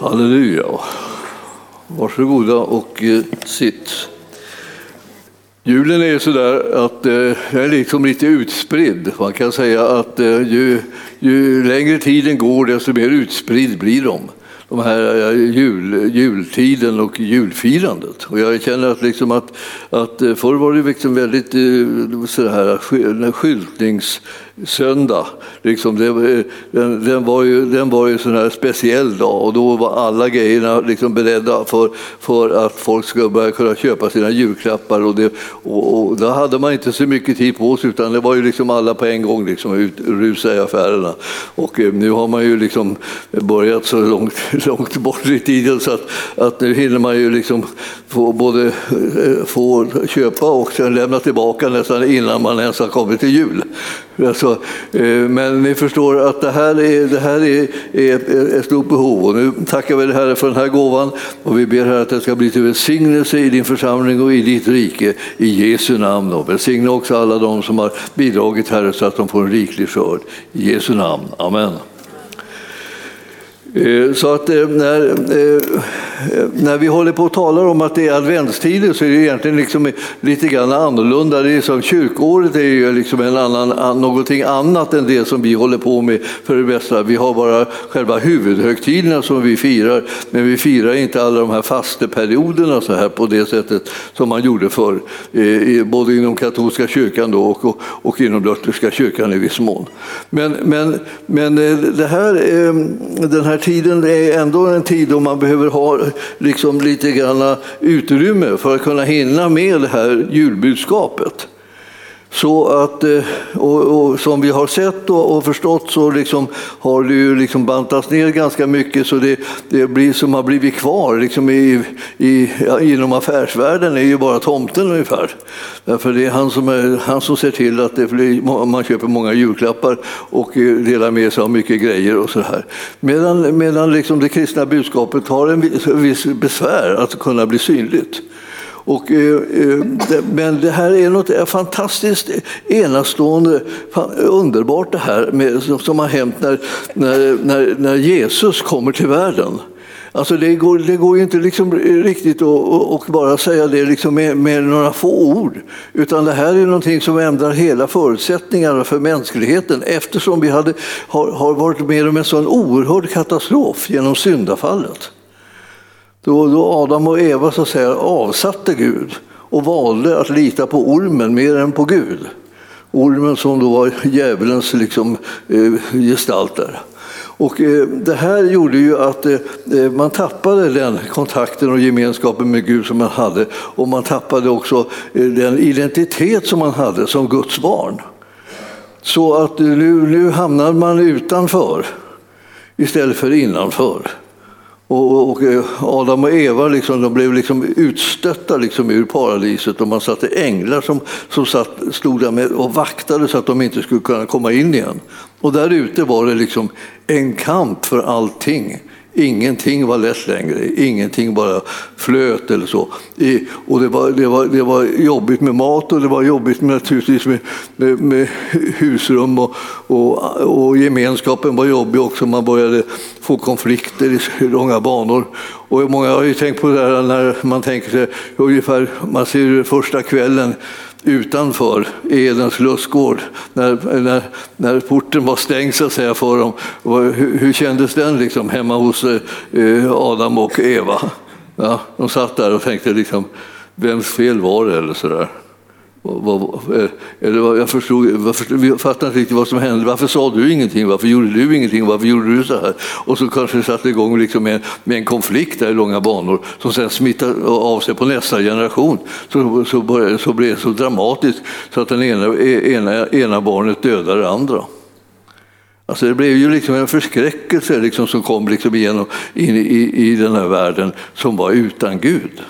Halleluja. Varsågoda och eh, sitt. Julen är sådär att eh, den är liksom lite utspridd. Man kan säga att eh, ju, ju längre tiden går desto mer utspridd blir de de här jul, jultiden och julfirandet. Och jag känner att, liksom att, att förr var det liksom väldigt så här, skyltnings söndag. Liksom, det, den, den, var ju, den var ju sån här speciell dag och då var alla grejerna liksom beredda för, för att folk skulle börja kunna köpa sina julklappar. Och, det, och, och då hade man inte så mycket tid på sig utan det var ju liksom alla på en gång liksom ut, rusa i affärerna. Och eh, nu har man ju liksom börjat så långt, långt bort i tiden så att, att nu hinner man ju liksom få både eh, få köpa och sen lämna tillbaka nästan innan man ens har kommit till jul. Alltså, eh, men ni förstår att det här är, det här är, är ett stort behov. Och nu tackar vi dig Herre för den här gåvan och vi ber Herre att det ska bli till välsignelse i din församling och i ditt rike i Jesu namn. Och välsigna också alla de som har bidragit Herre så att de får en riklig skörd. I Jesu namn. Amen. Eh, så att eh, när, eh, när vi håller på och talar om att det är adventstider så är det egentligen liksom lite grann annorlunda. Det är som kyrkåret är ju liksom en annan, någonting annat än det som vi håller på med för det bästa. Vi har bara själva huvudhögtiderna som vi firar, men vi firar inte alla de här fasteperioderna så här på det sättet som man gjorde förr, både inom katolska kyrkan då och, och, och inom lutherska kyrkan i viss mån. Men, men, men det här, den här tiden är ändå en tid då man behöver ha liksom lite grann utrymme för att kunna hinna med det här julbudskapet. Så att, eh, och, och, som vi har sett och, och förstått så liksom har det ju liksom bantats ner ganska mycket så det, det blir, som har blivit kvar liksom i, i, ja, inom affärsvärlden är ju bara tomten ungefär. Därför det är han som, är, han som ser till att det blir, man köper många julklappar och eh, delar med sig av mycket grejer och så här. Medan, medan liksom det kristna budskapet har en viss besvär att kunna bli synligt. Och, eh, eh, men det här är något fantastiskt enastående, underbart det här med, som har hänt när, när, när, när Jesus kommer till världen. Alltså det, går, det går inte liksom riktigt att bara säga det liksom med, med, några få ord. Utan det här är någonting som ändrar hela förutsättningarna för mänskligheten eftersom vi hade, har, har varit med om en sån oerhörd katastrof genom syndafallet. Då, då Adam och Eva så att säga, avsatte Gud och valde att lita på ormen mer än på Gud. Ormen som då var djävulens liksom, eh, gestalt där. Och eh, det här gjorde ju att eh, eh, man tappade den kontakten och gemenskapen med Gud som man hade och man tappade också eh, den identitet som man hade som Guds barn. Så att nu, nu hamnar man utanför istället för innanför. Och, och, eh, Adam och Eva liksom, de blev liksom utstötta liksom ur paradiset och man satte änglar som, som satt, stod där med och vaktade så att de inte skulle kunna komma in igen. Och där ute var det liksom en kamp för allting. Ingenting var lätt längre, ingenting bara flöt eller så. Och det var, det, var, det var jobbigt med mat och det var jobbigt med, naturligtvis med, med, med husrum och, och, och, gemenskapen var jobbig också. Man började få konflikter i långa banor. Och många har ju tänkt på det här när man tänker sig ungefär, man ser första kvällen utanför Edens lustgård när, när, när porten var stängd så att säga, för dem. Hur, hur kändes den liksom, hemma hos eh, Adam och Eva? Ja, de satt där och tänkte liksom, vems fel var det? Eller så där. Eh, jag, förstod, jag fattade inte riktigt vad som hände. Varför sa du ingenting? Varför gjorde du ingenting? Varför gjorde du så här? Och så kanske det satte igång liksom med, med en konflikt där i långa banor som sen smittade av sig på nästa generation. Så, så, började, så blev det så dramatiskt så att den ena, e-, ena, ena barnet dödade det andra. Alltså det blev ju liksom en förskräckelse liksom som kom liksom igenom in i, i den här världen som var utan Gud.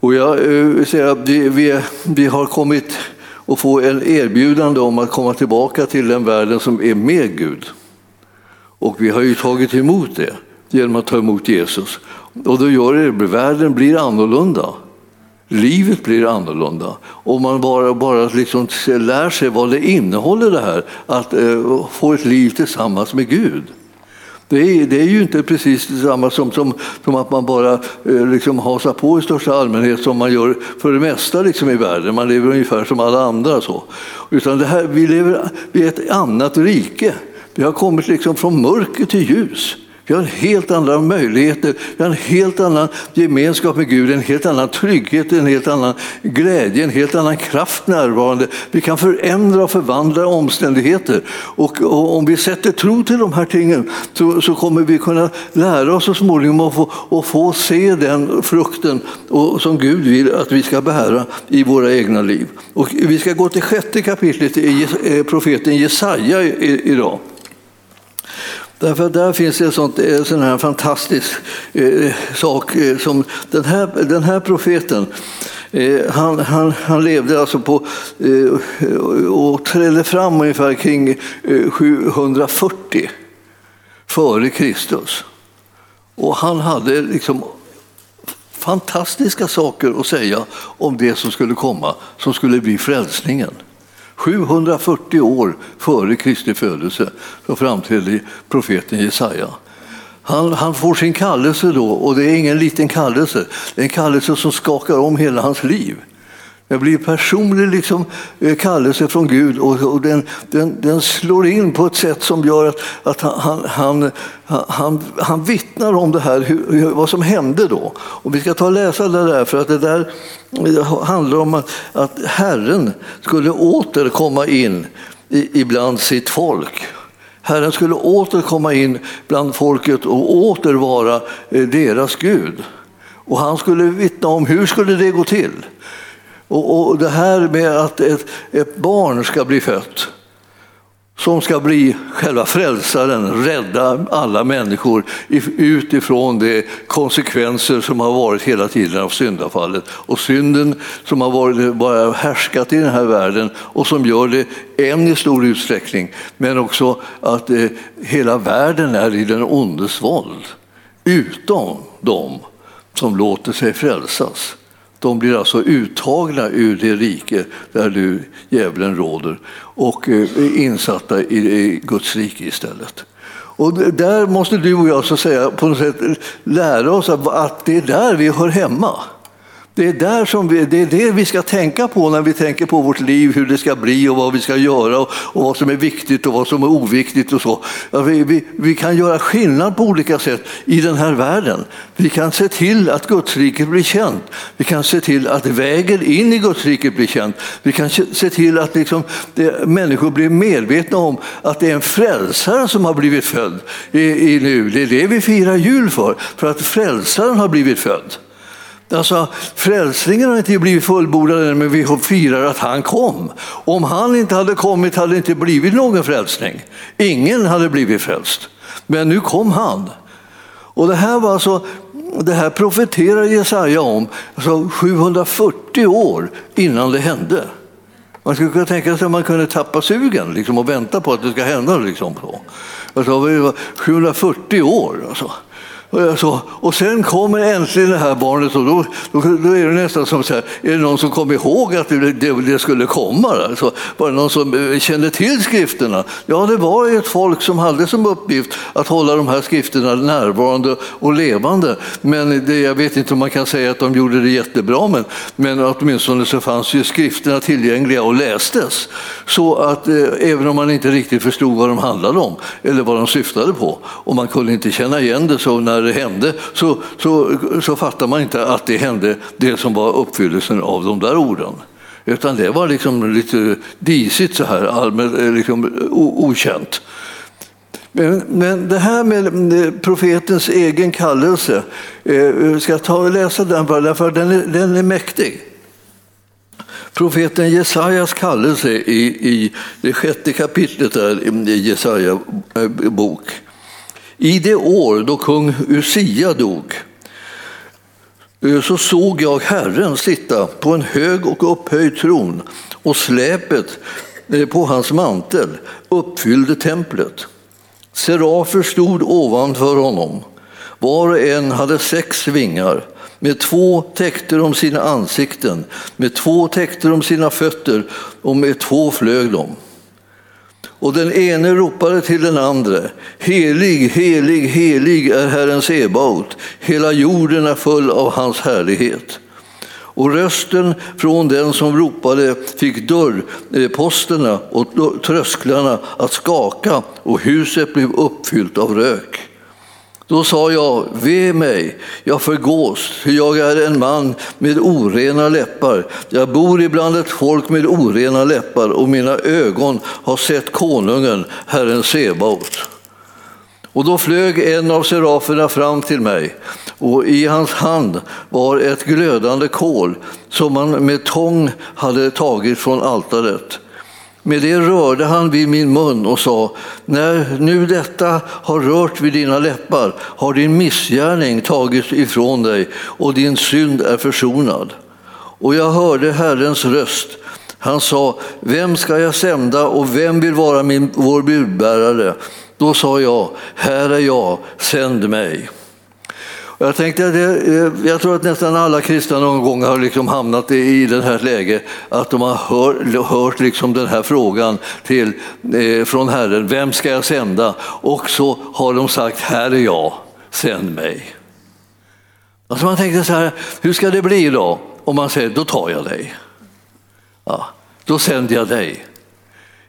Och jag eh, vill att vi, vi, vi har kommit att få en erbjudande om att komma tillbaka till den världen som är med Gud. Och vi har ju tagit emot det genom att ta emot Jesus. Och då gör det, världen blir annorlunda. Livet blir annorlunda. Om man bara, bara liksom lär sig vad det innehåller det här, att eh, få ett liv tillsammans med Gud. Det är, det är ju inte precis detsamma som, som, som att man bara eh, liksom hasar på i största allmänhet som man gör för det mesta liksom i världen. Man lever ungefär som alla andra. Så. Utan det här, vi lever i ett annat rike. Vi har kommit liksom från mörker till ljus. Vi har helt andra möjligheter, vi har en helt annan gemenskap med Gud, en helt annan trygghet, en helt annan glädje, en helt annan kraft närvarande. Vi kan förändra och förvandla omständigheter. Och, och om vi sätter tro till de här tingen så, så, kommer vi kunna lära oss så småningom att få, att få se den frukten och, som Gud vill att vi ska bära i våra egna liv. Och vi ska gå till sjätte kapitlet i eh, profeten Jesaja idag. Därför där finns en sånt, eh, sån här fantastisk eh, sak eh, som den här, den här profeten eh, han, han, han levde alltså på eh, och trädde fram ungefär kring eh, 740 före Kristus. Och han hade liksom fantastiska saker att säga om det som skulle komma, som skulle bli frälsningen. 740 år före Kristi födelse så framträdde profeten Jesaja. Han, han, får sin kallelse då, och det är ingen liten kallelse. Det är en kallelse som skakar om hela hans liv. Det blir personlig liksom, eh, kallelse från Gud och, och den, den, den, slår in på ett sätt som gör att, att han, han, han, han vittnar om det här, hur, vad som hände då. Och vi ska ta och läsa det där, för att det där eh, handlar om att, att Herren skulle åter komma in ibland sitt folk. Herren skulle åter komma in bland folket och åter vara eh, deras Gud. Och han skulle vittna om hur skulle det gå till. Och, och det här med att ett, ett barn ska bli fött som ska bli själva frälsaren, rädda alla människor utifrån de konsekvenser som har varit hela tiden av syndafallet och synden som har varit, bara härskat i den här världen och som gör det än i stor utsträckning, men också att eh, hela världen är i den ondes våld, utom de som låter sig frälsas. De blir alltså uttagna ur det rike där du, djävulen råder och eh, insatta i Guds rike istället. Och där måste du och jag så säga, på något sätt lära oss att det är där vi hör hemma. Det är, där som vi, det är det vi ska tänka på när vi tänker på vårt liv, hur det ska bli och vad vi ska göra och, och vad som är viktigt och vad som är oviktigt. och så. Ja, vi, vi, vi, kan göra skillnad på olika sätt i den här världen. Vi kan se till att Gudsriket blir känt. Vi kan se till att vägen in i Gudsriket blir känt. Vi kan se till att liksom, det, människor blir medvetna om att det är en frälsare som har blivit född i, i nu. Det är det vi firar jul för, för att frälsaren har blivit född. Alltså, frälsningen har inte blivit fullbordad än, men vi firar att han kom. Om han inte hade kommit hade det inte blivit någon frälsning. Ingen hade blivit frälst. Men nu kom han. Och det här var alltså, det här profeterar Jesaja om alltså 740 år innan det hände. Man skulle kunna tänka sig att man kunde tappa sugen liksom, och vänta på att det ska hända. Liksom, så. Alltså, 740 år. Alltså. Så, och sen kommer äntligen det här barnet och då, då, då är det nästan som så här, är det någon som kom ihåg att det, det, det skulle komma? Alltså, var det någon som eh, kände till skrifterna? Ja, det var ett folk som hade som uppgift att hålla de här skrifterna närvarande och levande. Men det, jag vet inte om man kan säga att de gjorde det jättebra, men, men åtminstone så fanns ju skrifterna tillgängliga och lästes. Så att eh, även om man inte riktigt förstod vad de handlade om eller vad de syftade på och man kunde inte känna igen det så när när det hände så, så, så fattar man inte att det hände det som var uppfyllelsen av de där orden. Utan det var liksom lite disigt så här, allmänt eh, liksom, okänt. Men, men det här med eh, profetens egen kallelse, eh, ska jag ta och läsa den bara, för den är, den är mäktig. Profeten Jesajas kallelse i, i det sjätte kapitlet där, i Jesaja eh, bok. I det år då kung Usia dog eh, så såg jag Herren sitta på en hög och upphöjd tron och släpet eh, på hans mantel uppfyllde templet. Serafer stod ovanför honom. Var och en hade sex vingar. Med två täckte de sina ansikten, med två täckte de sina fötter och med två flög de. Och den ene ropade till den andra, helig, helig, helig är Herren Sebaot, hela jorden är full av hans härlighet. Och rösten från den som ropade fick dörrposterna eh, och trösklarna att skaka och huset blev uppfyllt av rök. Då sa jag, ve mig, jag förgås, för jag är en man med orena läppar. Jag bor ibland ett folk med orena läppar och mina ögon har sett konungen, Herren Sebaot. Och då flög en av seraferna fram till mig och i hans hand var ett glödande kol som man med tång hade tagit från altaret. Med det rörde han vid min mun och sa, när nu detta har rört vid dina läppar har din missgärning tagits ifrån dig och din synd är försonad. Och jag hörde Herrens röst. Han sa, vem ska jag sända och vem vill vara min, vår budbärare? Då sa jag, här är jag, sänd mig. Jag, tänkte att det, eh, jag tror att nästan alla kristna någon gång har liksom hamnat i det här läget att de har hört, hört liksom den här frågan till, eh, från Herren, vem ska jag sända? Och så har de sagt, här är jag, sänd mig. Alltså man tänkte så här, hur ska det bli då? Om man säger, då tar jag dig. Ja, då sänder jag dig.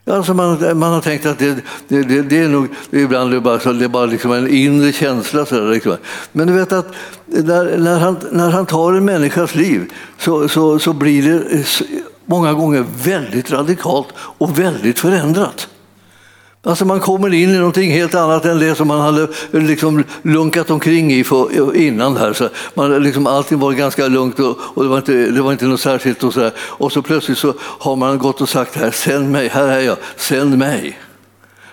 Alltså man, man har tänkt att det, det, det, det är nog ibland det bara, så det är bara liksom en inre känsla. Så där, liksom. Men du vet att när, när, han, när han tar en människas liv så, så, så blir det många gånger väldigt radikalt och väldigt förändrat. Alltså man kommer in i någonting helt annat än det som man hade liksom lunkat omkring i för, innan. Här. Så man, liksom, allting var ganska lugnt och, och, det, var inte, det var inte något särskilt. Och så, där. och så plötsligt så har man gått och sagt här, sänd mig, här är jag, sänd mig.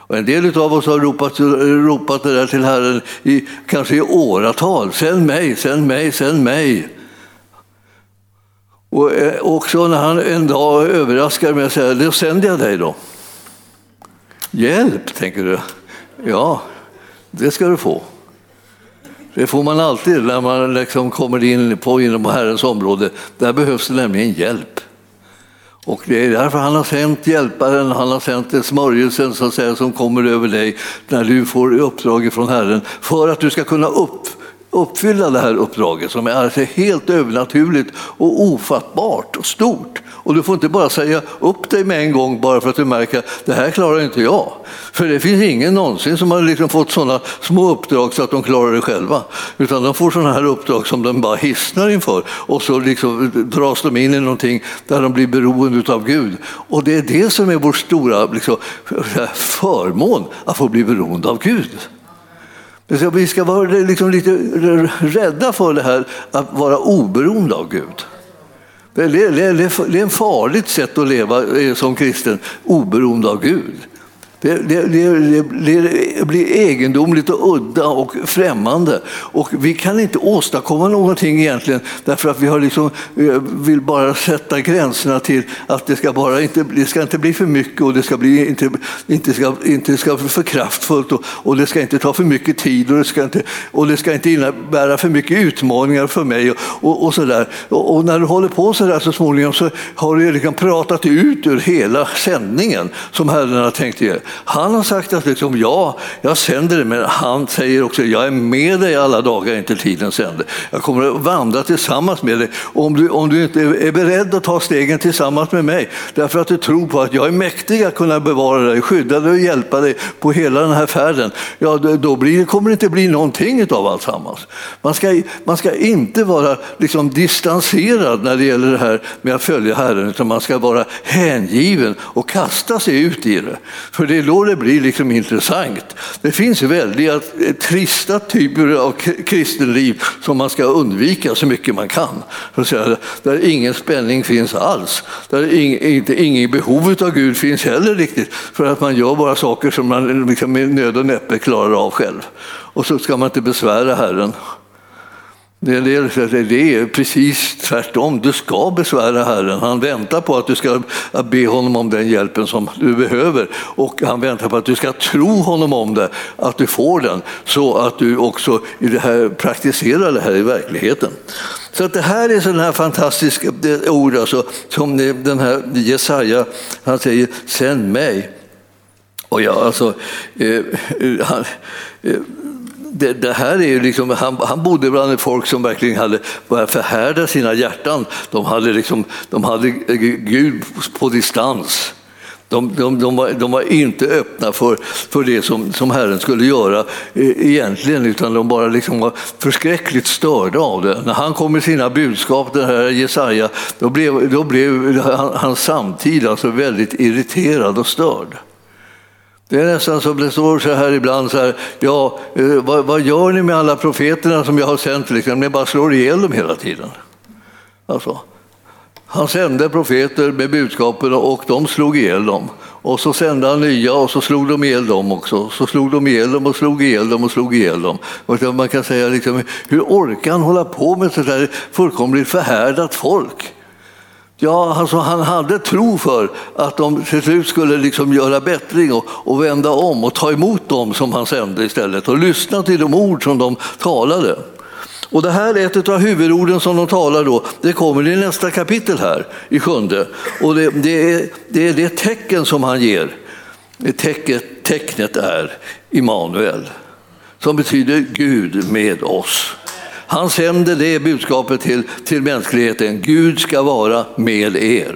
Och en del av oss har ropat, ropat det där till Herren i, kanske i åratal. Sänd mig, sänd mig, sänd mig. Och eh, också när han en dag överraskar med att säga, då sänder jag dig då. Hjälp, tänker du. Ja, det ska du få. Det får man alltid när man liksom kommer in på inom Herrens område. Där behövs det nämligen hjälp. Och det är därför han har sänt hjälparen, han har sänt smörjelsen så att säga, som kommer över dig när du får uppdraget från Herren för att du ska kunna upp, uppfylla det här uppdraget som är alltså helt övernaturligt och ofattbart och stort. Och du får inte bara säga upp dig med en gång bara för att du märker att det här klarar inte jag. För det finns ingen någonsin som har liksom fått sådana små uppdrag så att de klarar det själva. Utan de får sådana här uppdrag som de bara hissnar inför och så liksom dras de in i någonting där de blir beroende av Gud. Och det är det som är vår stora liksom, förmån, att få bli beroende av Gud. Vi ska vara liksom lite rädda för det här att vara oberoende av Gud. Det är ett farligt sätt att leva eh, som kristen, oberoende av Gud. Det, det, det, det, blir egendomligt och udda och främmande. Och vi kan inte åstadkomma någonting egentligen därför att vi har liksom, vill bara sätta gränserna till att det ska, bara inte, det ska inte bli för mycket och det ska bli inte, inte, ska, inte ska för kraftfullt och, och det ska inte ta för mycket tid och det ska inte, och det ska inte innebära för mycket utmaningar för mig. Och, och, och så där. Och, och, när du håller på så där så småningom så har du liksom pratat ut ur hela sändningen som Herren har tänkt ge. Han har sagt att liksom, ja, jag sänder det, men han säger också jag är med dig alla dagar inte tiden sänder. Jag kommer att vandra tillsammans med dig. om du, om du inte är beredd att ta stegen tillsammans med mig, därför att du tror på att jag är mäktig att kunna bevara dig, skydda dig och hjälpa dig på hela den här färden, ja, då blir, kommer det inte bli någonting av alltsammans. Man ska, man ska inte vara liksom distanserad när det gäller det här med att följa Herren, utan man ska vara hängiven och kasta sig ut i det. För det det är då det blir liksom intressant. Det finns väldigt eh, trista typer av kristenliv som man ska undvika så mycket man kan. Där ingen spänning finns alls, där inte, ingen behov av Gud finns heller riktigt, för att man gör bara saker som man liksom med nöd och näppe klarar av själv. Och så ska man inte besvära Herren. Det är precis tvärtom. Du ska besvära Herren. Han väntar på att du ska be honom om den hjälpen som du behöver och han väntar på att du ska tro honom om det, att du får den så att du också i det här, praktiserar det här i verkligheten. Så att det här är sådana här fantastiska eh, ord alltså, som den här Jesaja, han säger sänd mig. Och ja, alltså, eh, eh han, eh, det, det, här är liksom, han, han bodde bland folk som verkligen hade börjat förhärda sina hjärtan. De hade, liksom, de hade Gud på distans. De, de, de, var, de, var, inte öppna för, för det som, som Herren skulle göra e, egentligen, utan de bara liksom var förskräckligt störda av det. När han kom med sina budskap, den här Jesaja, då blev, då blev hans samtid alltså väldigt irriterad och störd. Det är nästan som det står så här ibland, så här, ja, eh, vad, vad, gör ni med alla profeterna som jag har sänt? Liksom? Ni bara slår ihjäl dem hela tiden. Alltså, han sände profeter med budskapen och de slog ihjäl dem. Och så sände han nya och så slog de ihjäl dem också. Så slog de ihjäl dem och slog ihjäl dem och slog ihjäl dem. Och man kan säga, liksom, hur orkar han hålla på med så där fullkomligt förhärdat folk? Ja, alltså han hade tro för att de till slut skulle liksom göra bättring och, och vända om och ta emot dem som han sände istället och lyssna till de ord som de talade. Och det här är ett av huvudorden som de talar då. Det kommer i nästa kapitel här, i sjunde. Och det, det, är, det är det tecken som han ger. Tecknet, tecknet är Immanuel, som betyder Gud med oss. Han sände det budskapet till, till mänskligheten. Gud ska vara med er.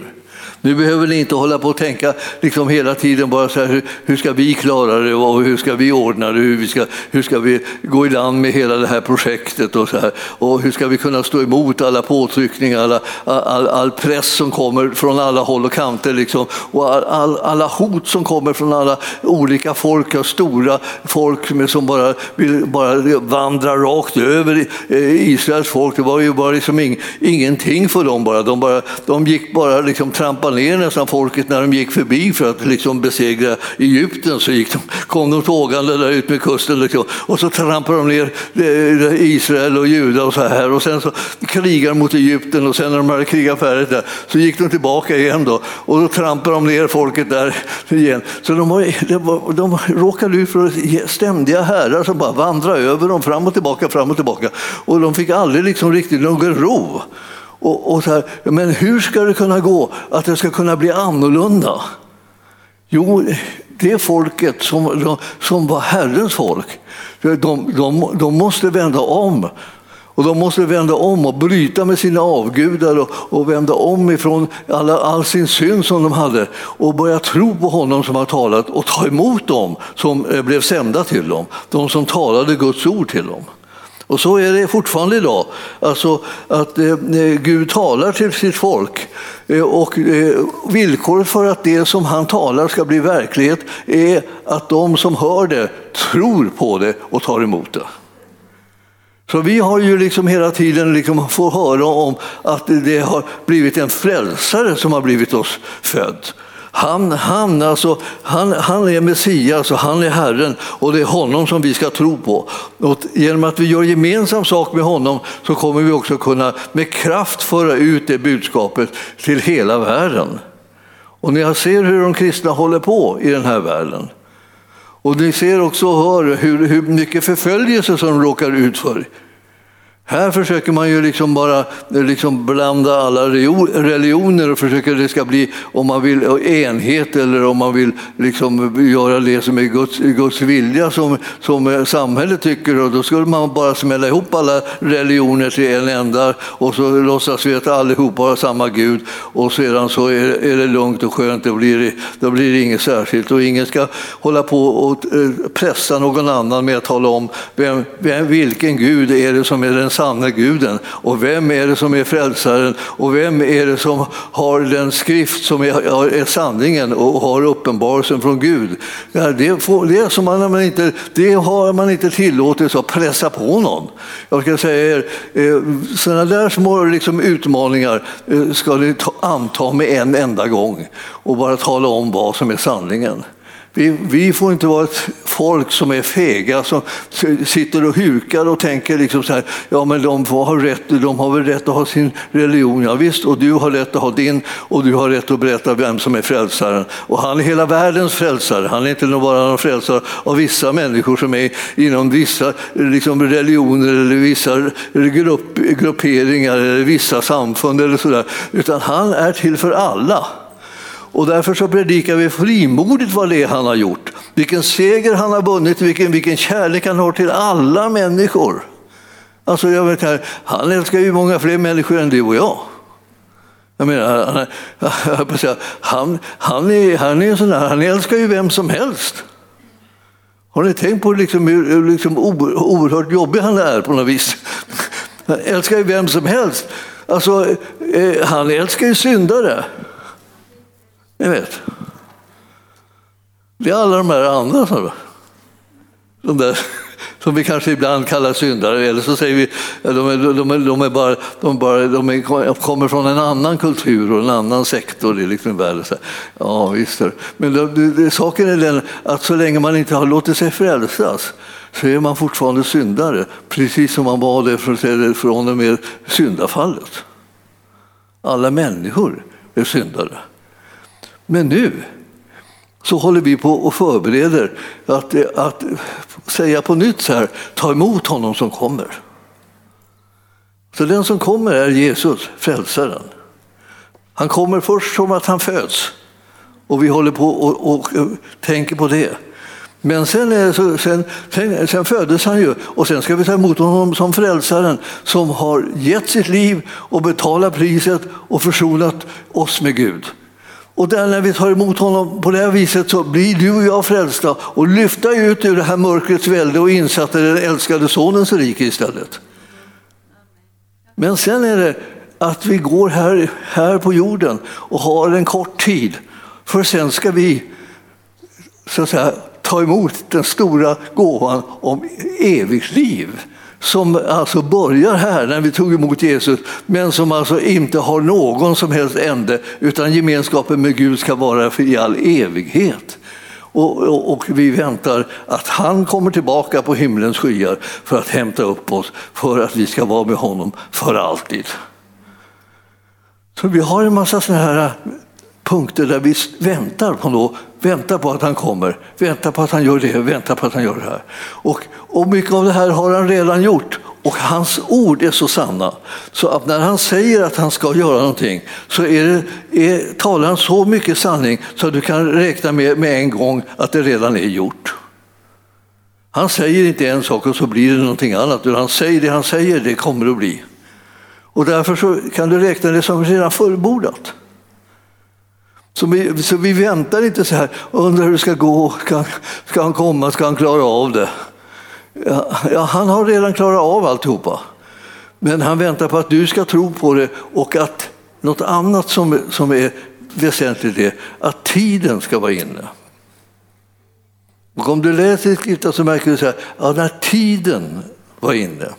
Nu behöver ni inte hålla på och tänka liksom hela tiden bara så här, hur, hur ska vi klara det och hur ska vi ordna det, hur, vi ska, hur ska vi gå i land med hela det här projektet och så här. Och hur ska vi kunna stå emot alla påtryckningar, alla, all, all press som kommer från alla håll och kanter liksom, och all, all, alla hot som kommer från alla olika folk, och stora folk som bara vill bara vandra rakt över eh, Israels folk. Det var ju bara liksom ing, ingenting för dem bara. De, bara, de gick bara liksom trampa ner nästan folket när de gick förbi för att liksom besegra Egypten. Så gick de, kom de tågande där ut med kusten liksom, och så trampade de ner eh, Israel och Juda och så här. Och sen så krigade de mot Egypten och sen när de hade krigat färdigt där så gick de tillbaka igen då och då trampade de ner folket där igen. Så de, var, de råkade ut för ständiga herrar som bara vandrade över dem fram och tillbaka, fram och tillbaka. Och de fick aldrig liksom riktigt någon ro. Och, och så här, men hur ska det kunna gå att det ska kunna bli annorlunda? Jo, det folket som, som var Herrens folk, de, de, de måste vända om. Och de måste vända om och bryta med sina avgudar och, och vända om ifrån alla, all sin synd som de hade och börja tro på honom som har talat och ta emot dem som eh, blev sända till dem, de som talade Guds ord till dem. Och så är det fortfarande idag. Alltså att eh, eh, Gud talar till sitt folk. Eh, och eh, villkoret för att det som han talar ska bli verklighet är att de som hör det tror på det och tar emot det. Så vi har ju liksom hela tiden liksom fått höra om att det har blivit en frälsare som har blivit oss född. Han, han, alltså, han, han är Messias och han är Herren och det är honom som vi ska tro på. Och genom att vi gör gemensam sak med honom så kommer vi också kunna med kraft föra ut det budskapet till hela världen. Och ni ser hur de kristna håller på i den här världen. Och ni ser också och hör hur, hur mycket förföljelse som de råkar ut för. Här försöker man ju liksom bara eh, liksom blanda alla religioner och försöker det ska bli, om man vill, eh, enhet eller om man vill liksom göra det som är Guds, Guds vilja som, som eh, samhället tycker. Och då skulle man bara smälla ihop alla religioner till en enda och så låtsas vi att allihopa har samma Gud och sedan så är, är det lugnt och skönt. Då blir, då blir det inget särskilt och ingen ska hålla på och pressa någon annan med att tala om vem, vem, vilken Gud är det som är den sanne guden och vem är det som är frälsaren och vem är det som har den skrift som är, är sanningen och har uppenbarelsen från Gud. Ja, det, får, det, som man inte, det har man inte tillåtelse att pressa på någon. Jag ska säga er, eh, sådana där små liksom, utmaningar eh, ska ni ta, anta med en enda gång och bara tala om vad som är sanningen. Vi, vi, får inte vara ett folk som är fega, som sitter och hukar och tänker liksom så här, ja men de har, rätt, de har väl rätt att ha sin religion, ja, visst, och du har rätt att ha din och du har rätt att berätta vem som är frälsaren. Och han är hela världens frälsare, han är inte bara någon frälsare av vissa människor som är inom vissa liksom, religioner eller vissa grupp, grupperingar eller vissa samfund eller sådär, utan han är till för alla. Och därför så predikar vi frimodigt vad det är han har gjort. Vilken seger han har vunnit, vilken, vilken kärlek han har till alla människor. Alltså, jag vet här, han älskar ju många fler människor än du och jag. Jag menar, han, han, han, är, han är sån där, han älskar ju vem som helst. Har ni tänkt på liksom hur liksom oerhört jobbig han är på något vis? Han älskar ju vem som helst. Alltså, eh, han älskar ju syndare. Ni vet. Det är alla de här andra. som, De där som vi kanske ibland kallar syndare, eller så säger vi att de, är, de, är, de, är bara, de, bara, de är, kommer från en annan kultur och en annan sektor i liksom världen. Ja, visst. Men det, det, saken är den att så länge man inte har låtit sig frälsas så är man fortfarande syndare, precis som man var det från och med syndafallet. Alla människor är syndare. Men nu så håller vi på och förbereder att, att säga på nytt så här, ta emot honom som kommer. Så den som kommer är Jesus, frälsaren. Han kommer först som att han föds och vi håller på och, och, och tänker på det. Men sen, är så, sen, sen, sen föddes han ju och sen ska vi ta emot honom som frälsaren som har gett sitt liv och betalat priset och försonat oss med Gud. Och där när vi tar emot honom på det här viset så blir du och jag frälsta och lyfta ut ur det här mörkrets välde och insatta i den älskade sonens rike istället. Men sen är det att vi går här, här på jorden och har en kort tid. För sen ska vi så att säga, ta emot den stora gåvan om evigt liv som alltså börjar här när vi tog emot Jesus, men som alltså inte har någon som helst ände, utan gemenskapen med Gud ska vara för i all evighet. Och, och, och, vi väntar att han kommer tillbaka på himlens skyar för att hämta upp oss, för att vi ska vara med honom för alltid. Så vi har en massa sådana här punkter där vi väntar på, något, väntar på att han kommer, väntar på att han gör det, väntar på att han gör det här. Och, och mycket av det här har han redan gjort. Och hans ord är så sanna så att när han säger att han ska göra någonting så är det, är, talar han så mycket sanning så att du kan räkna med, med en gång att det redan är gjort. Han säger inte en sak och så blir det någonting annat, utan han säger det han säger, det kommer att bli. Och därför så kan du räkna det som redan fullbordat. Så vi, så vi väntar inte så här, undrar hur det ska gå, ska, ska han komma, ska han klara av det? Ja, ja, han har redan klarat av alltihopa. Men han väntar på att du ska tro på det och att något annat som, som är väsentligt är att tiden ska vara inne. Och om du läser i skriften så märker du så här, ja, när tiden var inne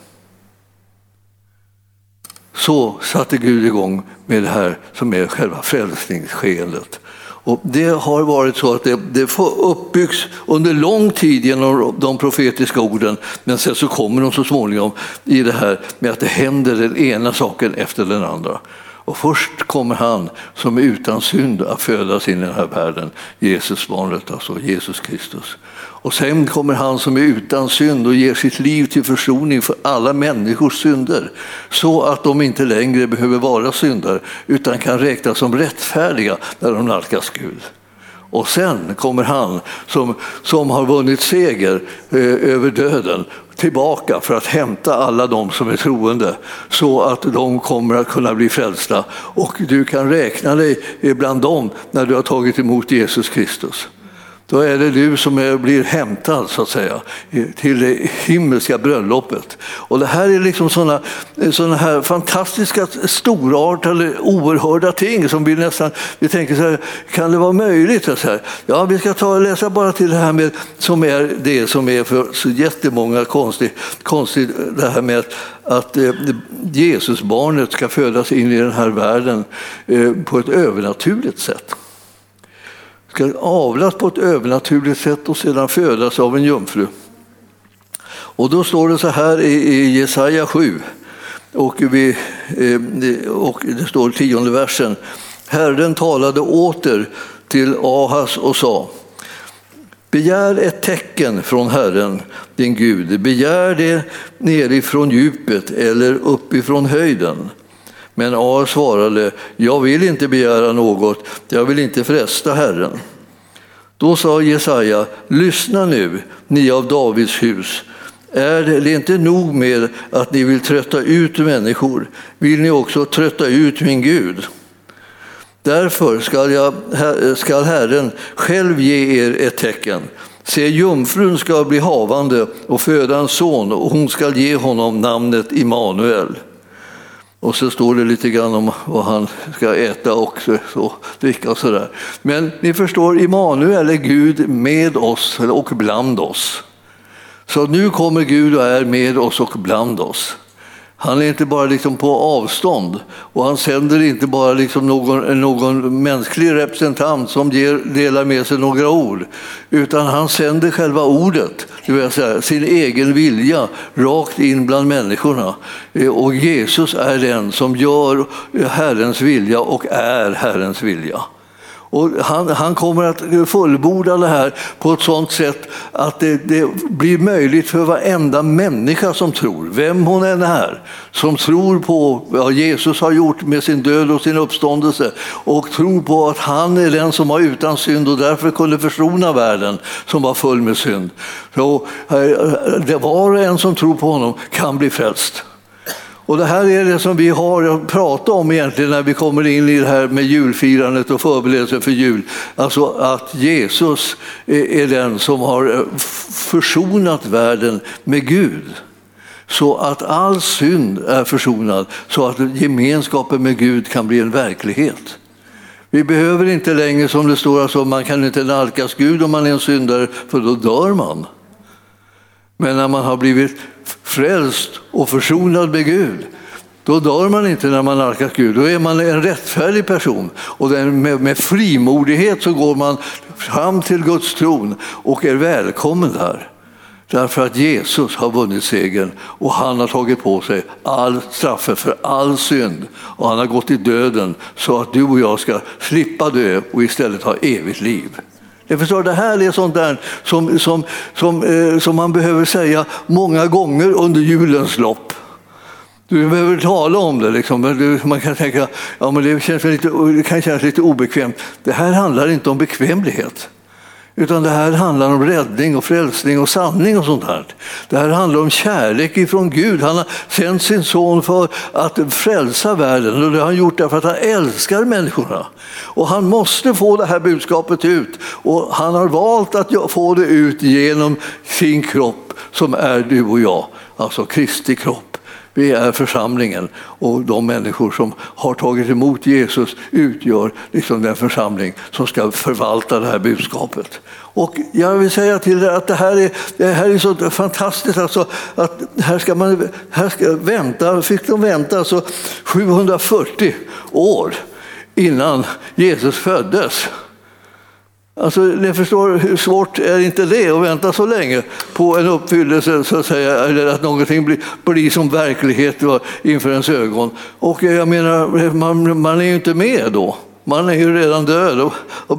så satte Gud igång med det här som är själva frälsningsskeendet. Och det har varit så att det, det uppbyggs under lång tid genom de profetiska orden men sen så kommer de så småningom i det här med att det händer den ena saken efter den andra. Och först kommer han som är utan synd att födas in i den här världen, Jesus barnet, alltså Jesus Kristus. Och sen kommer han som är utan synd och ger sitt liv till försoning för alla människors synder. Så att de inte längre behöver vara syndare utan kan räknas som rättfärdiga när de nalkas Gud. Och sen kommer han som, som har vunnit seger eh, över döden tillbaka för att hämta alla de som är troende så att de kommer att kunna bli frälsta. Och du kan räkna dig bland dem när du har tagit emot Jesus Kristus då är det du som är, blir hämtad så att säga till det himmelska bröllopet. Och det här är liksom sådana såna här fantastiska, storartade, oerhörda ting som vi nästan vi tänker så här, kan det vara möjligt? Så här, ja, vi ska ta och läsa bara till det här med som är det som är för så jättemånga konstigt, konstigt det här med att, att eh, Jesusbarnet ska födas in i den här världen eh, på ett övernaturligt sätt ska avlas på ett övernaturligt sätt och sedan födas av en jungfru. Och då står det så här i Jesaja 7, och, vi, eh, och det står i tionde versen. Herren talade åter till Ahas och sa Begär ett tecken från Herren, din Gud. Begär det nerifrån djupet eller uppifrån höjden. Men Ar svarade, jag vill inte begära något, jag vill inte fresta Herren. Då sa Jesaja, lyssna nu, ni av Davids hus. Är det inte nog med att ni vill trötta ut människor, vill ni också trötta ut min Gud? Därför skall, jag, skall Herren själv ge er ett tecken. Se, jungfrun ska bli havande och föda en son och hon ska ge honom namnet Immanuel. Och så står det lite grann om vad han ska äta och så, dricka och sådär. Men ni förstår, Immanuel är Gud med oss och bland oss. Så nu kommer Gud och är med oss och bland oss. Han är inte bara liksom på avstånd och han sänder inte bara liksom någon, någon mänsklig representant som ger, delar med sig några ord, utan han sänder själva ordet, det vill säga sin egen vilja, rakt in bland människorna. Eh, och Jesus är den som gör Herrens vilja och är Herrens vilja. Och han, han kommer att fullborda det här på ett sådant sätt att det, det, blir möjligt för varenda människa som tror, vem hon än är, som tror på vad Jesus har gjort med sin död och sin uppståndelse och tror på att han är den som var utan synd och därför kunde försona världen som var full med synd. Så, eh, var och en som tror på honom kan bli frälst. Och det här är det som vi har att prata om egentligen när vi kommer in i det här med julfirandet och förberedelsen för jul. Alltså att Jesus är den som har eh, försonat världen med Gud. Så att all synd är försonad, så att gemenskapen med Gud kan bli en verklighet. Vi behöver inte längre, som det står, alltså, man kan inte nalkas Gud om man är en syndare, för då dör man. Men när man har blivit frälst och försonad med Gud, då dör man inte när man nalkas Gud. Då är man en rättfärdig person. Och med, med frimodighet så går man fram till Guds tron och är välkommen där. Därför att Jesus har vunnit segern och han har tagit på sig all straffet för all synd. Och han har gått i döden så att du och jag ska slippa dö och istället ha evigt liv. Jag förstår, det här är sånt där som, som, som, eh, som man behöver säga många gånger under julens lopp. Du behöver tala om det. Liksom. Man kan tänka ja, men det, känns lite, det kan kännas lite obekvämt. Det här handlar inte om bekvämlighet. Utan det här handlar om räddning och frälsning och sanning och sånt här. Det här handlar om kärlek ifrån Gud. Han har sänt sin son för att frälsa världen och det har han gjort därför att han älskar människorna. Och han måste få det här budskapet ut och han har valt att få det ut genom sin kropp som är du och jag, alltså Kristi kropp. Vi är församlingen och de människor som har tagit emot Jesus utgör liksom den församling som ska förvalta det här budskapet. Och jag vill säga till er att det här är, det här är så fantastiskt. Alltså, att här ska man här ska vänta, fick de vänta alltså 740 år innan Jesus föddes. Alltså, ni förstår hur svårt är inte det att vänta så länge på en uppfyllelse, så att säga, eller att någonting blir, blir som verklighet inför ens ögon. Och jag menar, man, man är ju inte med då. Man är ju redan död och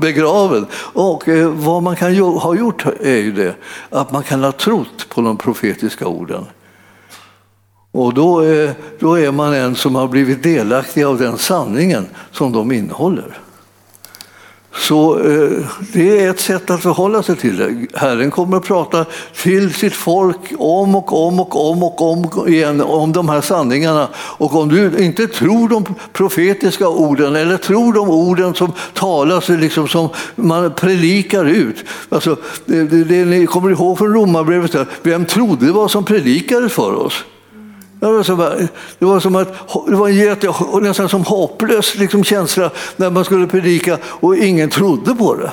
begraven. Och eh, vad man kan ha gjort är ju det att man kan ha trott på de profetiska orden. Och då eh, då är man en som har blivit delaktig av den sanningen som de innehåller. Så eh, det är ett sätt att förhålla sig till det. Herren kommer att prata till sitt folk om och om och om och om igen om de här sanningarna. Och om du inte tror de profetiska orden eller tror de orden som talas, liksom som man predikar ut. Alltså, det, det, det ni kommer ihåg från Romarbrevet, vem trodde vad som predikades för oss? Det var som, det var som att, det var en jätte, nästan som hopplös liksom känsla när man skulle predika och ingen trodde på det.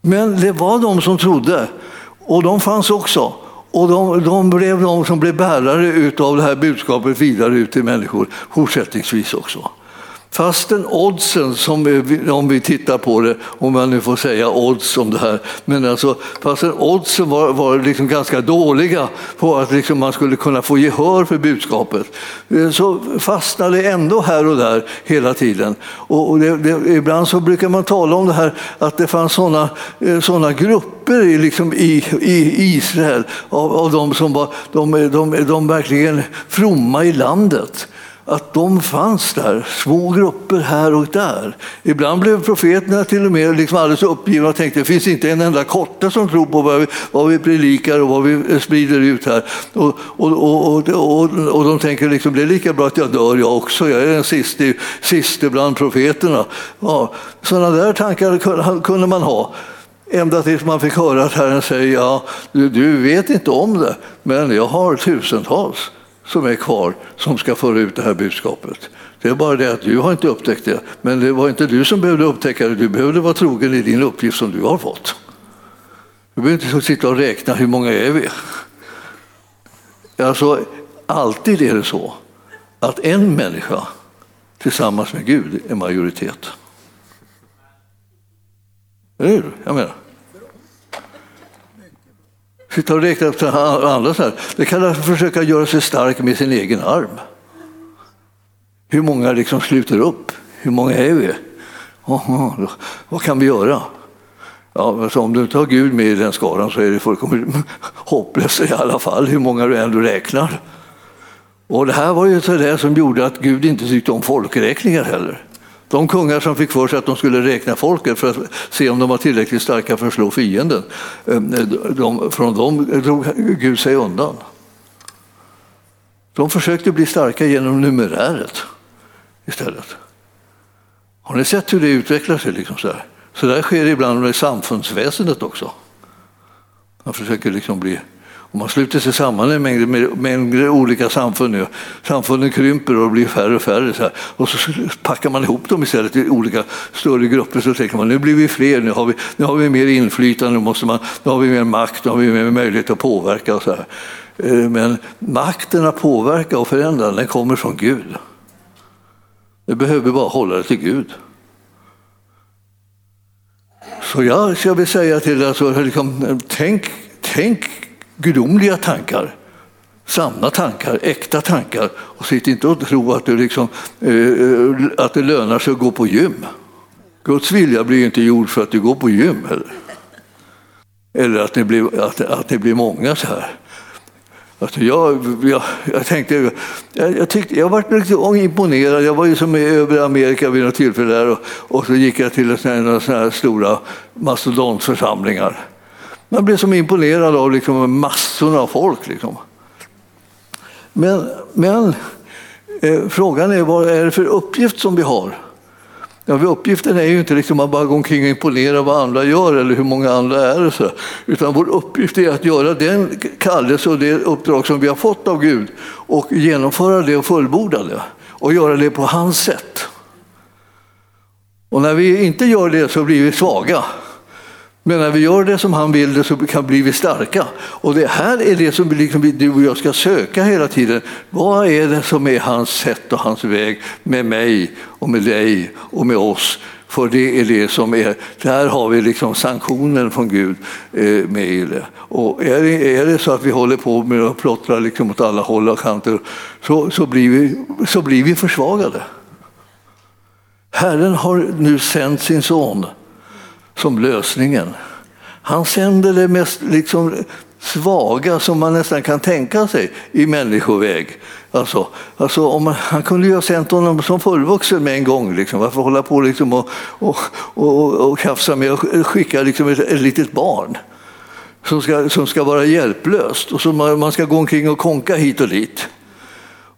Men det var de som trodde och de fanns också. Och de, de blev de som blev bärare av det här budskapet vidare ut till människor fortsättningsvis också. Fastän oddsen, som vi, om vi tittar på det, om man nu får säga odds om det här, men alltså, fastän oddsen var, var liksom ganska dåliga på att liksom man skulle kunna få gehör för budskapet, eh, så fastnade det ändå här och där hela tiden. Och det, det, ibland så brukar man tala om det här att det fanns sådana eh, såna grupper grupper liksom i, i Israel av, av de som var de, de, de verkligen fromma i landet att de fanns där, små grupper här och där. Ibland blev profeterna till och med liksom alldeles uppgivna och tänkte det finns inte en enda korta som tror på vad vi, vad vi predikar och vad vi eh, sprider ut här. Och, och, och, och, och de tänker liksom det är lika bra att jag dör jag också, jag är den siste, siste bland profeterna. Ja, sådana där tankar kunde man ha. Ända tills man fick höra att Herren säger ja, du, du vet inte om det, men jag har tusentals som är kvar som ska föra ut det här budskapet. Det är bara det att du har inte upptäckt det, men det var inte du som behövde upptäcka det, du behövde vara trogen i din uppgift som du har fått. Du behöver inte sitta och räkna hur många är vi? Alltså, alltid är det så att en människa tillsammans med Gud är majoritet. Eller hur? Jag menar. Sitta och räkna upp andra så här. Det kallas att försöka göra sig stark med sin egen arm. Hur många liksom sluter upp? Hur många är vi? Oh, vad kan vi göra? Ja, alltså om du inte har Gud med i den skaran så är det fullkomligt hopplöst i alla fall, hur många du än räknar. Och det här var ju det som gjorde att Gud inte tyckte om folkräkningar heller. De kungar som fick för sig att de skulle räkna folket för att se om de var tillräckligt starka för att slå fienden, eh, de, från dem drog Gud sig undan. De försökte bli starka genom numeräret istället. Har ni sett hur det utvecklar sig? Liksom så, här? så där sker ibland med samfundsväsendet också. Man försöker liksom bli och man sluter sig samman i mängder, med, mängder olika samfund nu. Samfunden krymper och blir färre och färre. Så här. Och så packar man ihop dem istället i olika större grupper. Så tänker man nu blir vi fler, nu har vi, nu har vi mer inflytande, nu, måste man, nu har vi mer makt, nu har vi mer möjlighet att påverka. Och så här. Eh, men makten att påverka och förändra, den kommer från Gud. Du behöver bara hålla dig till Gud. Så jag, jag vill säga till dig, alltså, liksom, tänk, tänk gudomliga tankar, sanna tankar, äkta tankar. Och sitt inte och tro att det, liksom, eh, eh att det lönar sig att gå på gym. Guds vilja blir inte gjord för att du går på gym. Eller, eller att, ni blir, att, att ni blir många så här. Alltså jag, jag, jag, tänkte, jag, jag, tyckte, jag var lite imponerad. Jag var ju som över Amerika vid något tillfälle där och, och så gick jag till såna här stora mastodontförsamlingar. Man blev som imponerad av liksom massorna av folk. Liksom. Men, men eh, frågan är vad är det för uppgift som vi har? Ja, uppgiften är ju inte liksom att bara gå omkring och imponera vad andra gör eller hur många andra är. Så. Utan vår uppgift är att göra den kallelse och det uppdrag som vi har fått av Gud och genomföra det och fullborda det och göra det på hans sätt. Och när vi inte gör det så blir vi svaga. Men när vi gör det som han vill det så kan bli vi starka. Och det här är det som liksom du och jag ska söka hela tiden. Vad är det som är hans sätt och hans väg med mig och med dig och med oss? För det är det som är, där har vi liksom sanktionen från Gud eh, med i det. Och är det, är det så att vi håller på med att plottra liksom åt alla håll och kanter så, så, blir vi, så blir vi försvagade. Herren har nu sänt sin son som lösningen. Han sänder det mest liksom svaga som man nästan kan tänka sig i människoväg. Alltså, alltså om man, han kunde ju ha sänt honom som fullvuxen med en gång. Liksom. Varför hålla på liksom och, och, och, och tjafsa med att skicka liksom ett, ett litet barn som ska, som ska vara hjälplöst och som man, man ska gå omkring och konka hit och dit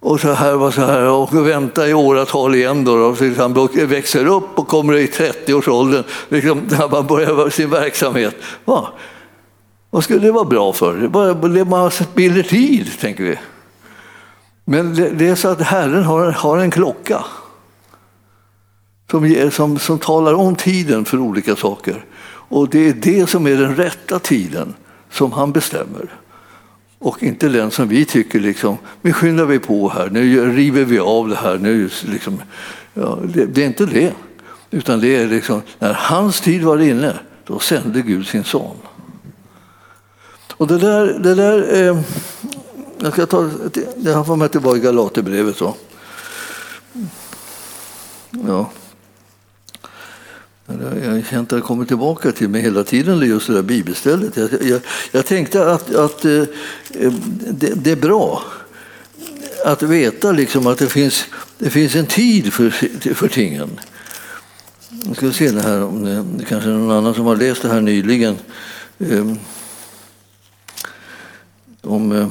och så här var så här och vänta i åratal igen då, då tills han växer upp och kommer i 30-årsåldern liksom, när man börjar sin verksamhet. Va? Vad skulle det vara bra för? Det bara, det bara spiller tid, tänker vi. Men det, det, är så att Herren har, har en klocka som, som, som talar om tiden för olika saker. Och det är det som är den rätta tiden som han bestämmer och inte den som vi tycker liksom, nu skyndar vi på här, nu river vi av det här. Nu liksom, ja, det, det, är inte det, utan det är liksom, när hans tid var inne, då sände Gud sin son. Och det där, det där eh, jag ska ta, det här får man tillbaka i Galaterbrevet. Ja. Jag har känt att det kommer tillbaka till mig hela tiden, just det där bibelstället. Jag, jag, jag tänkte att, att eh, det, det, är bra att veta liksom att det finns, det finns en tid för, för tingen. Jag ska se det här om det, det kanske är någon annan som har läst det här nyligen. Um, om eh,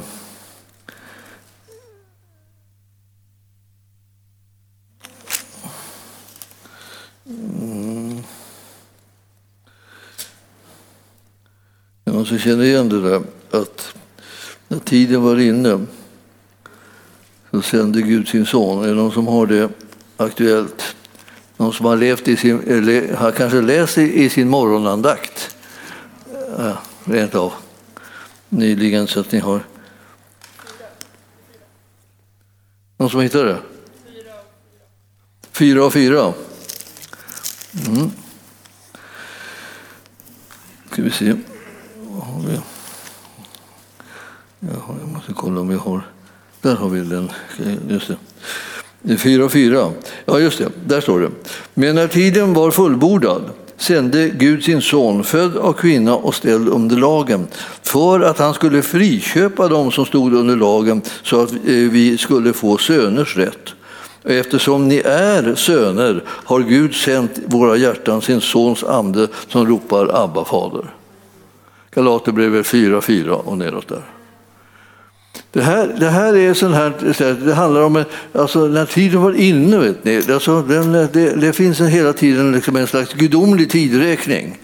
någon som känner igen det där att när tiden var inne så sände Gud sin son. Är det någon som har det aktuellt? Någon som har levt i sin, eller har kanske läst i, i sin morgonandakt ja, rent av nyligen så att ni har någon som hittar det? Fyra av fyra. Mm. Ska vi se. Vad har vi? Jaha, jag måste kolla om vi har... Där har vi den. Just det. 4.4. Ja, just det. Där står det. Men när tiden var fullbordad sände Gud sin son, född av kvinna och ställd under lagen, för att han skulle friköpa dem som stod under lagen så att eh, vi skulle få söners rätt. Eftersom ni är söner har Gud sänt våra hjärtan sin sons ande som ropar Abba, fader. Galaterbrevet 4.4 och nedåt där. Det här, det här är sån här, det handlar om alltså, när tiden var inne. Vet ni, alltså, den, det, det finns en, hela tiden liksom en slags gudomlig tidräkning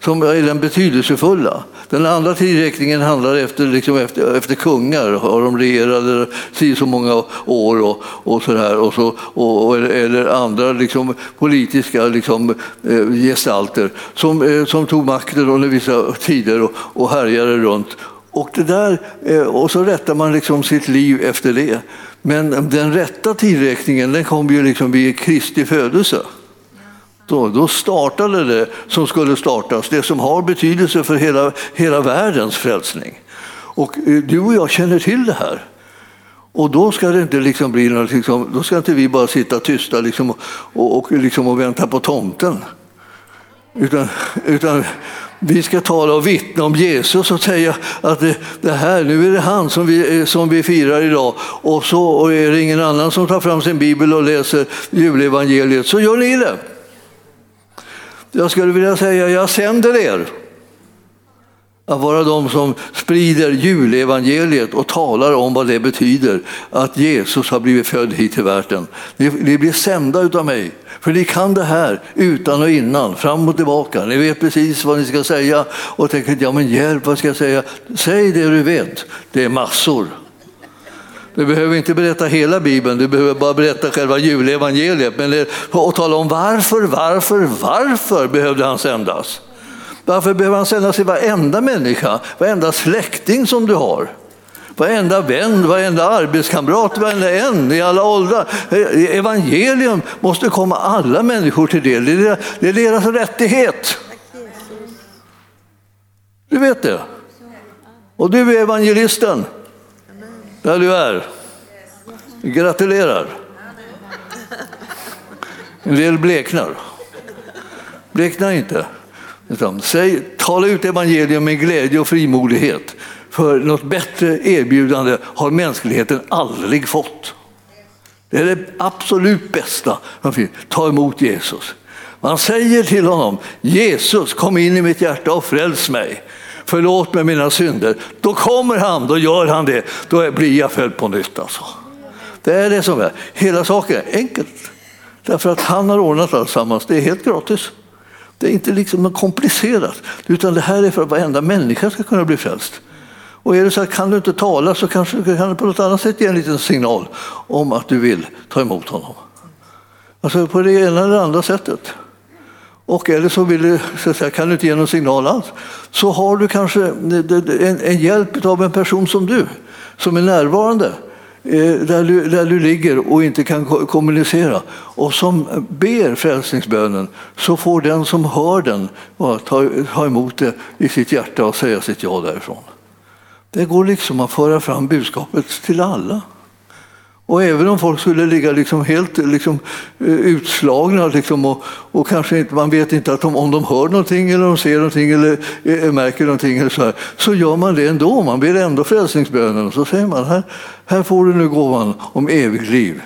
som är den betydelsefulla. Den andra tidräkningen handlar efter, liksom efter, efter kungar. Har de regerade si så många år och, och så där, och så, och, eller andra liksom, politiska liksom, eh, gestalter som, eh, som tog makten under vissa tider och, och härjade runt. Och, det där, eh, och så rättar man liksom sitt liv efter det. Men den rätta tidräkningen den kom ju liksom vid Kristi födelse. Då, då startade det som skulle startas, det som har betydelse för hela, hela världens frälsning. Och eh, du och jag känner till det här. Och då ska det inte liksom bli något, liksom, då ska inte vi bara sitta tysta liksom, och, och, liksom, och vänta på tomten. Utan, utan vi ska tala och vittna om Jesus och säga att det, det, här, nu är det han som vi, eh, som vi firar idag. Och så och är det ingen annan som tar fram sin bibel och läser julevangeliet, så gör ni det. Jag skulle vilja säga, jag sänder er att vara de som sprider julevangeliet och talar om vad det betyder att Jesus har blivit född hit till världen. Ni, ni blir sända utav mig, för ni kan det här utan och innan, fram och tillbaka. Ni vet precis vad ni ska säga och tänker, ja men hjälp, vad ska jag säga? Säg det du vet, det är massor. Du behöver inte berätta hela Bibeln, du behöver bara berätta själva julevangeliet men det, och tala om varför, varför, varför behövde han sändas? Varför behöver han sändas till varenda människa, varenda släkting som du har? Varenda vän, varenda arbetskamrat, varenda en i alla åldrar. Eh, eh, evangelium måste komma alla människor till del. Det är deras rättighet. Du vet det. Och du är evangelisten där du är. Gratulerar. En del bleknar. Blekna inte. Säg, tala ut evangelium med glädje och frimodighet. För något bättre erbjudande har mänskligheten aldrig fått. Det är det absolut bästa. Ta emot Jesus. Man säger till honom, Jesus kom in i mitt hjärta och fräls mig. Förlåt mig mina synder. Då kommer han, då gör han det. Då blir jag född på nytt. Alltså. Det är det som är. Hela saken är enkelt. Därför att han har ordnat alltsammans. Det är helt gratis. Det är inte liksom något komplicerat, utan det här är för att varenda människa ska kunna bli frälst. Och är det så att kan du inte tala så kanske du kan på något annat sätt ge en liten signal om att du vill ta emot honom. Alltså på det ena eller andra sättet. Och eller så, vill du, så säga, kan du inte ge någon signal alls, så har du kanske en, en hjälp av en person som du, som är närvarande eh, där du, där du ligger och inte kan kommunicera och som ber frälsningsbönen så får den som hör den ta, ta emot det i sitt hjärta och säga sitt ja därifrån. Det går liksom att föra fram budskapet till alla. Och även om folk skulle ligga liksom helt liksom, eh, utslagna liksom, och, och kanske inte, man vet inte att de, om de hör någonting eller de ser någonting eller äh, märker någonting eller så, här, så gör man det ändå. Man ber ändå frälsningsbönen och så säger man här, här får du nu gåvan om evigt liv.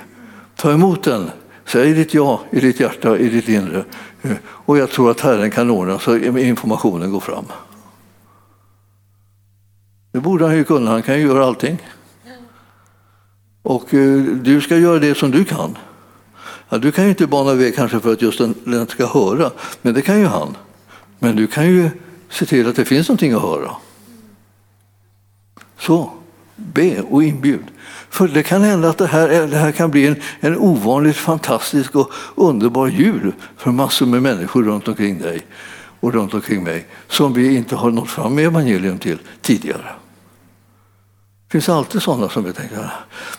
Ta emot den. Säg ditt ja i ditt hjärta, i ditt inre. Och jag tror att Herren kan ordna så informationen går fram. Det borde han ju kunna, han kan ju göra allting. Och eh, du ska göra det som du kan. Ja, du kan ju inte bana väg kanske för att just den, den ska höra, men det kan ju han. Men du kan ju se till att det finns någonting att höra. Så, be och inbjud. För det kan hända att det här, det här kan bli en, en ovanligt fantastisk och underbar jul för massor med människor runt omkring dig och runt omkring mig som vi inte har nått fram med evangelium till tidigare. Det finns alltid sådana som vi tänker,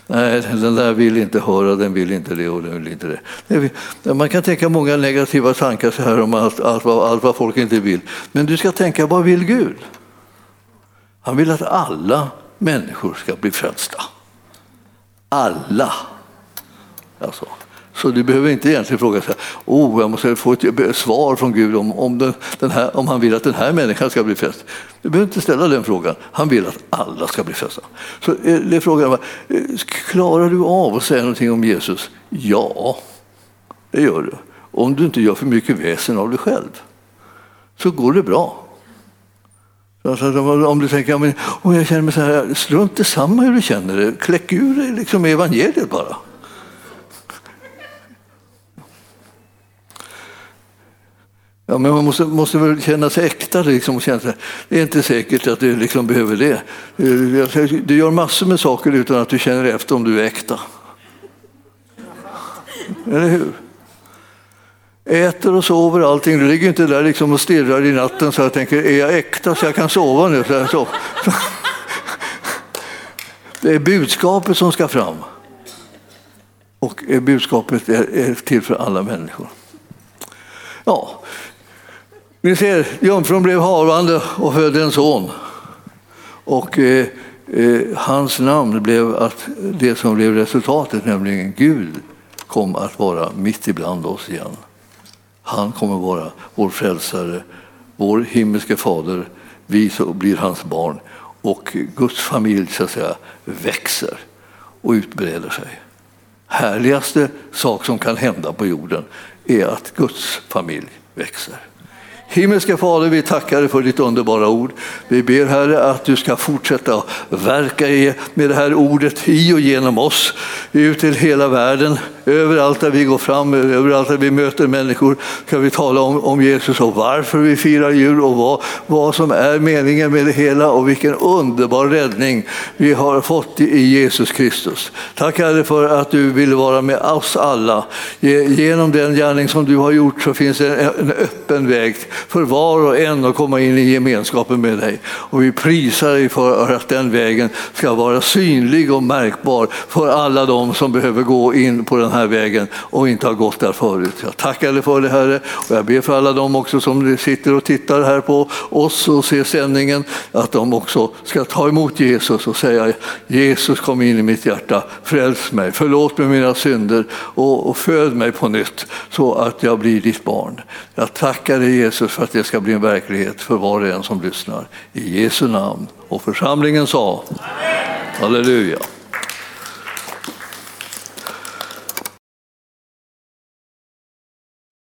nej den där vill inte höra, den vill inte det och den vill inte det. Man kan tänka många negativa tankar så här om allt, allt, vad, allt vad folk inte vill. Men du ska tänka, vad vill Gud? Han vill att alla människor ska bli frälsta. Alla. Alltså. Så du behöver inte egentligen fråga sig, oh, jag måste få ett svar från Gud om, om, den, den här, om han vill att den här människan ska bli frälst. Du behöver inte ställa den frågan. Han vill att alla ska bli frälsta. Så eh, det är frågan, var, eh, klarar du av att säga någonting om Jesus? Ja, det gör du. Om du inte gör för mycket väsen av dig själv så går det bra. Alltså, om du tänker, att oh, jag känner mig så här, strunt samma hur du känner det. Kläck ur dig liksom evangeliet bara. Ja, men man måste, måste väl känna sig äkta. Liksom, och känna sig, det är inte säkert att du liksom behöver det. Eh, du gör massor med saker utan att du känner efter om du är äkta. Eller hur? Äter och sover allting. Du ligger inte där liksom och stirrar i natten så jag tänker, är jag äkta så jag kan sova nu? Så så. Det är budskapet som ska fram. Och budskapet är till för alla människor. Ja, ni ser, jungfrun blev havande och födde en son. Och eh, eh, hans namn blev att det som blev resultatet, nämligen Gud, kom att vara mitt ibland oss igen. Han kommer vara vår frälsare, vår himmelske fader. Vi så blir hans barn och Guds familj så att säga, växer och utbreder sig. Härligaste sak som kan hända på jorden är att Guds familj växer. Himmelska Fader, vi tackar dig för ditt underbara ord. Vi ber Herre att du ska fortsätta verka med det här ordet i och genom oss, ut till hela världen. Överallt där vi går fram, överallt där vi möter människor ska vi tala om, om Jesus och varför vi firar jul och vad, vad som är meningen med det hela och vilken underbar räddning vi har fått i Jesus Kristus. Tack Herre för att du vill vara med oss alla. Genom den gärning som du har gjort så finns det en öppen väg för var och en att komma in i gemenskapen med dig. Och vi prisar dig för att den vägen ska vara synlig och märkbar för alla de som behöver gå in på den här vägen och inte har gått där förut. Jag tackar dig för det Herre och jag ber för alla de också som sitter och tittar här på oss och ser sändningen att de också ska ta emot Jesus och säga Jesus kom in i mitt hjärta, fräls mig, förlåt mig mina synder och, och föd mig på nytt så att jag blir ditt barn. Jag tackar dig Jesus. Jesus för att det ska bli en verklighet för var och en som lyssnar. I Jesu namn. Och församlingen sa Amen. Halleluja.